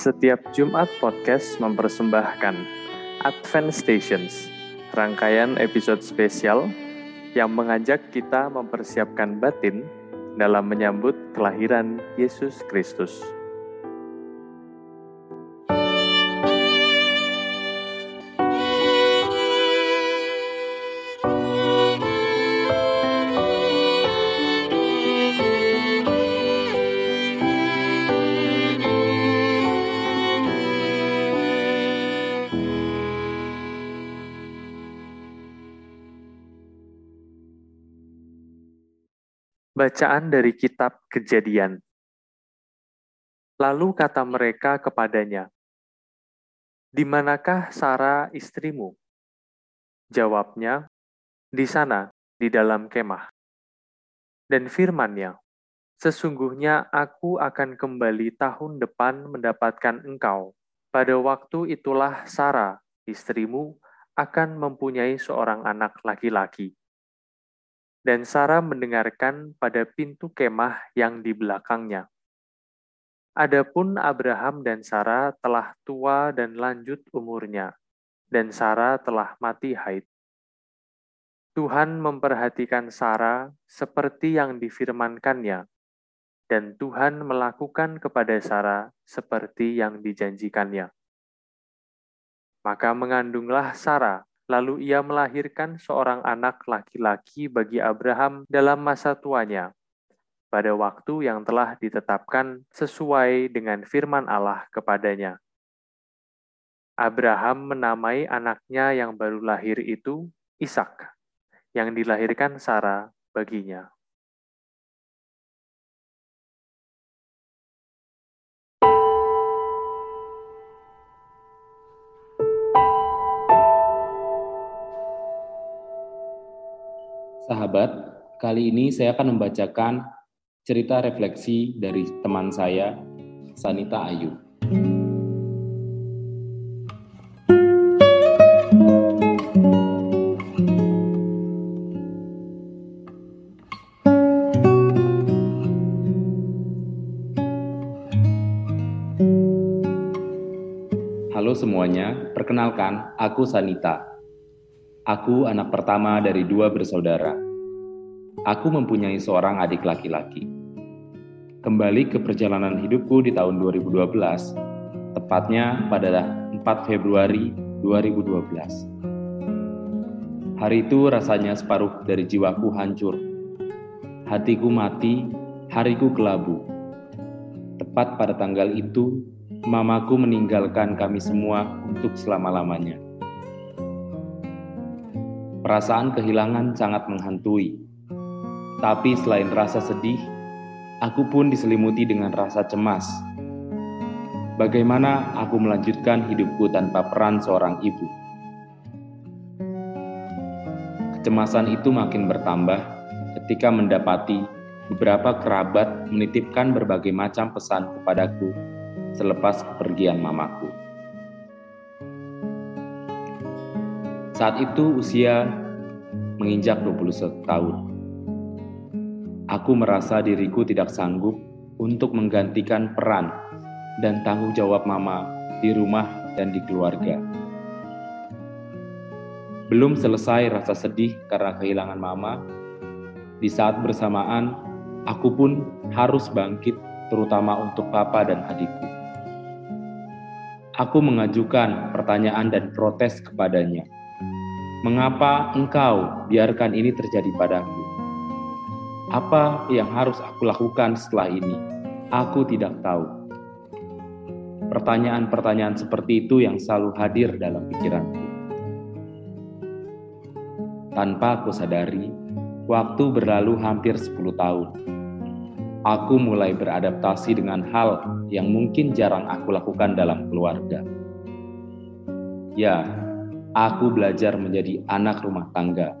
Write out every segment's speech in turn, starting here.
Setiap Jumat Podcast mempersembahkan Advent Stations, rangkaian episode spesial yang mengajak kita mempersiapkan batin dalam menyambut kelahiran Yesus Kristus. Bacaan dari Kitab Kejadian. Lalu kata mereka kepadanya, "Di manakah Sarah istrimu?" Jawabnya, "Di sana, di dalam kemah." Dan firmannya, "Sesungguhnya aku akan kembali tahun depan mendapatkan engkau. Pada waktu itulah Sarah, istrimu, akan mempunyai seorang anak laki-laki." Dan Sarah mendengarkan pada pintu kemah yang di belakangnya. Adapun Abraham dan Sarah telah tua dan lanjut umurnya, dan Sarah telah mati haid. Tuhan memperhatikan Sarah seperti yang difirmankannya, dan Tuhan melakukan kepada Sarah seperti yang dijanjikannya. Maka mengandunglah Sarah Lalu ia melahirkan seorang anak laki-laki bagi Abraham dalam masa tuanya, pada waktu yang telah ditetapkan sesuai dengan firman Allah kepadanya. Abraham menamai anaknya yang baru lahir itu Ishak, yang dilahirkan Sarah baginya. Sahabat, kali ini saya akan membacakan cerita refleksi dari teman saya, Sanita Ayu. Halo semuanya, perkenalkan, aku Sanita. Aku anak pertama dari dua bersaudara. Aku mempunyai seorang adik laki-laki. Kembali ke perjalanan hidupku di tahun 2012, tepatnya pada 4 Februari 2012. Hari itu rasanya separuh dari jiwaku hancur. Hatiku mati, hariku kelabu. Tepat pada tanggal itu, mamaku meninggalkan kami semua untuk selama-lamanya. Perasaan kehilangan sangat menghantui. Tapi selain rasa sedih, aku pun diselimuti dengan rasa cemas. Bagaimana aku melanjutkan hidupku tanpa peran seorang ibu? Kecemasan itu makin bertambah ketika mendapati beberapa kerabat menitipkan berbagai macam pesan kepadaku selepas kepergian mamaku. Saat itu usia menginjak 21 tahun. Aku merasa diriku tidak sanggup untuk menggantikan peran dan tanggung jawab mama di rumah dan di keluarga. Belum selesai rasa sedih karena kehilangan mama, di saat bersamaan aku pun harus bangkit terutama untuk papa dan adikku. Aku mengajukan pertanyaan dan protes kepadanya Mengapa engkau biarkan ini terjadi padaku? Apa yang harus aku lakukan setelah ini? Aku tidak tahu. Pertanyaan-pertanyaan seperti itu yang selalu hadir dalam pikiranku. Tanpa aku sadari, waktu berlalu hampir 10 tahun. Aku mulai beradaptasi dengan hal yang mungkin jarang aku lakukan dalam keluarga. Ya, aku belajar menjadi anak rumah tangga,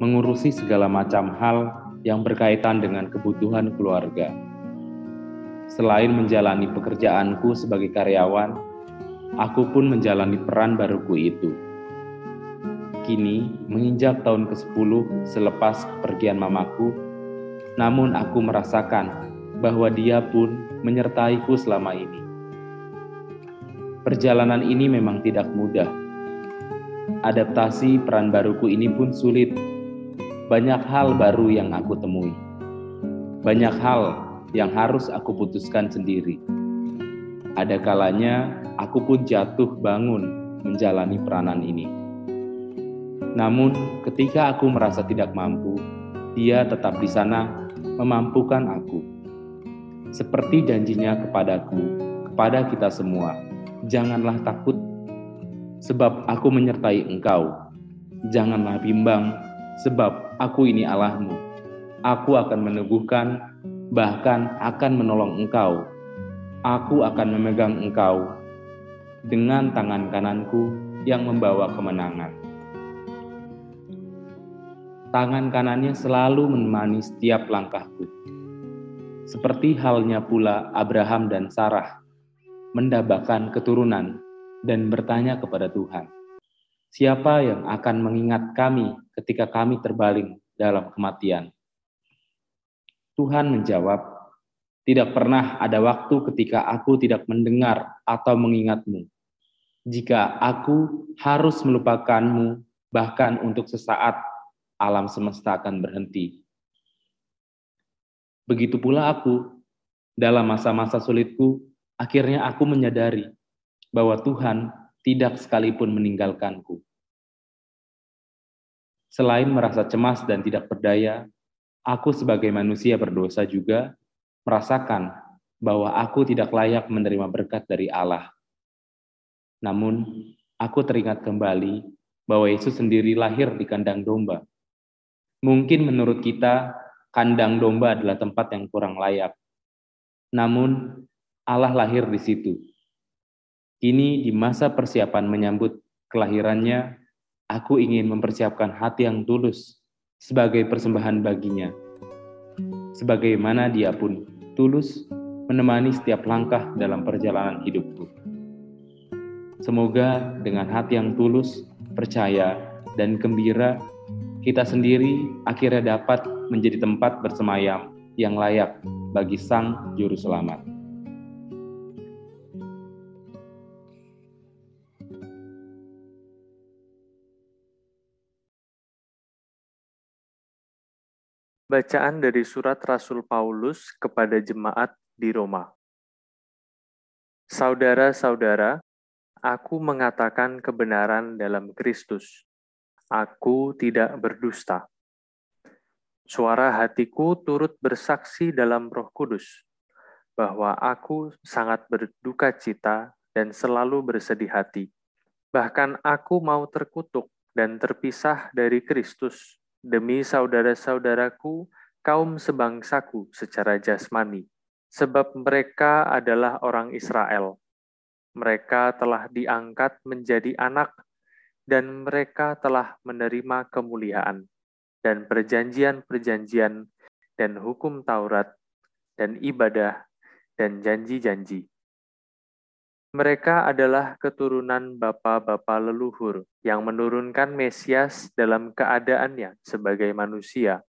mengurusi segala macam hal yang berkaitan dengan kebutuhan keluarga. Selain menjalani pekerjaanku sebagai karyawan, aku pun menjalani peran baruku itu. Kini, menginjak tahun ke-10 selepas kepergian mamaku, namun aku merasakan bahwa dia pun menyertaiku selama ini. Perjalanan ini memang tidak mudah. Adaptasi peran baruku ini pun sulit. Banyak hal baru yang aku temui. Banyak hal yang harus aku putuskan sendiri. Ada kalanya aku pun jatuh bangun menjalani peranan ini. Namun, ketika aku merasa tidak mampu, Dia tetap di sana memampukan aku. Seperti janjinya kepadaku, kepada kita semua janganlah takut, sebab aku menyertai engkau. Janganlah bimbang, sebab aku ini Allahmu. Aku akan meneguhkan, bahkan akan menolong engkau. Aku akan memegang engkau dengan tangan kananku yang membawa kemenangan. Tangan kanannya selalu menemani setiap langkahku. Seperti halnya pula Abraham dan Sarah mendapatkan keturunan dan bertanya kepada Tuhan, siapa yang akan mengingat kami ketika kami terbaling dalam kematian? Tuhan menjawab, tidak pernah ada waktu ketika aku tidak mendengar atau mengingatmu. Jika aku harus melupakanmu, bahkan untuk sesaat, alam semesta akan berhenti. Begitu pula aku, dalam masa-masa sulitku, Akhirnya aku menyadari bahwa Tuhan tidak sekalipun meninggalkanku. Selain merasa cemas dan tidak berdaya, aku sebagai manusia berdosa juga merasakan bahwa aku tidak layak menerima berkat dari Allah. Namun, aku teringat kembali bahwa Yesus sendiri lahir di kandang domba. Mungkin menurut kita, kandang domba adalah tempat yang kurang layak. Namun, Allah lahir di situ. Kini di masa persiapan menyambut kelahirannya, aku ingin mempersiapkan hati yang tulus sebagai persembahan baginya. Sebagaimana dia pun tulus menemani setiap langkah dalam perjalanan hidupku. Semoga dengan hati yang tulus, percaya, dan gembira, kita sendiri akhirnya dapat menjadi tempat bersemayam yang layak bagi Sang Juru Selamat. Bacaan dari surat Rasul Paulus kepada jemaat di Roma. Saudara-saudara, aku mengatakan kebenaran dalam Kristus. Aku tidak berdusta. Suara hatiku turut bersaksi dalam Roh Kudus bahwa aku sangat berduka cita dan selalu bersedih hati. Bahkan aku mau terkutuk dan terpisah dari Kristus demi saudara-saudaraku, kaum sebangsaku secara jasmani, sebab mereka adalah orang Israel. Mereka telah diangkat menjadi anak, dan mereka telah menerima kemuliaan, dan perjanjian-perjanjian, dan hukum Taurat, dan ibadah, dan janji-janji. Mereka adalah keturunan bapa-bapa leluhur yang menurunkan Mesias dalam keadaannya sebagai manusia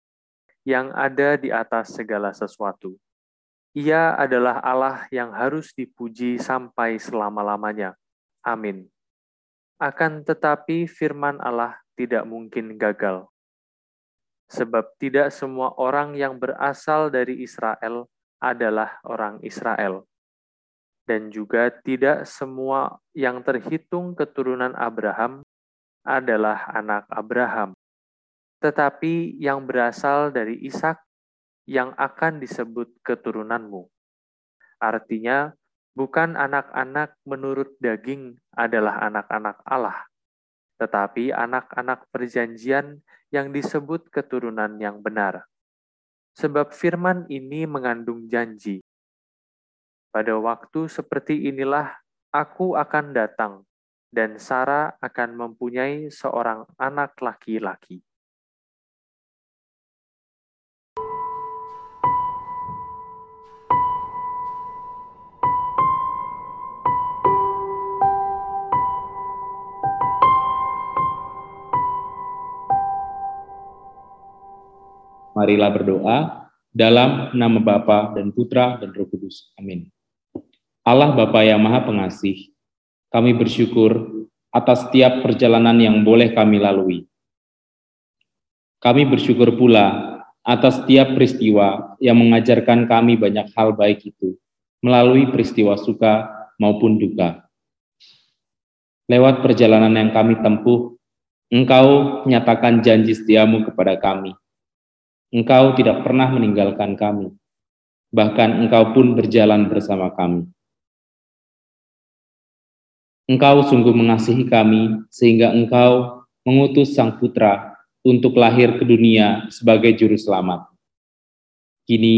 yang ada di atas segala sesuatu. Ia adalah Allah yang harus dipuji sampai selama-lamanya. Amin. Akan tetapi firman Allah tidak mungkin gagal. Sebab tidak semua orang yang berasal dari Israel adalah orang Israel dan juga tidak semua yang terhitung keturunan Abraham adalah anak Abraham, tetapi yang berasal dari Ishak yang akan disebut keturunanmu. Artinya, bukan anak-anak menurut daging adalah anak-anak Allah, tetapi anak-anak perjanjian yang disebut keturunan yang benar. Sebab firman ini mengandung janji, pada waktu seperti inilah aku akan datang, dan Sarah akan mempunyai seorang anak laki-laki. Marilah berdoa dalam nama Bapa dan Putra dan Roh Kudus. Amin. Allah Bapa yang Maha Pengasih, Kami bersyukur atas setiap perjalanan yang boleh kami lalui. Kami bersyukur pula atas setiap peristiwa yang mengajarkan kami banyak hal baik itu, melalui peristiwa suka maupun duka. Lewat perjalanan yang kami tempuh, Engkau menyatakan janji setiamu kepada kami. Engkau tidak pernah meninggalkan kami. Bahkan engkau pun berjalan bersama kami. Engkau sungguh mengasihi kami, sehingga Engkau mengutus Sang Putra untuk lahir ke dunia sebagai Juru Selamat. Kini,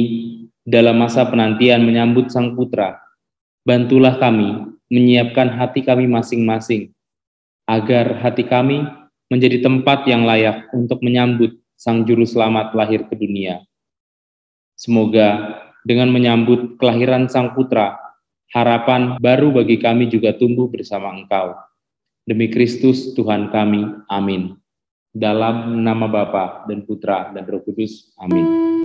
dalam masa penantian menyambut Sang Putra, bantulah kami menyiapkan hati kami masing-masing, agar hati kami menjadi tempat yang layak untuk menyambut Sang Juru Selamat lahir ke dunia. Semoga dengan menyambut kelahiran Sang Putra, harapan baru bagi kami juga tumbuh bersama Engkau. Demi Kristus Tuhan kami, amin. Dalam nama Bapa dan Putra dan Roh Kudus, amin.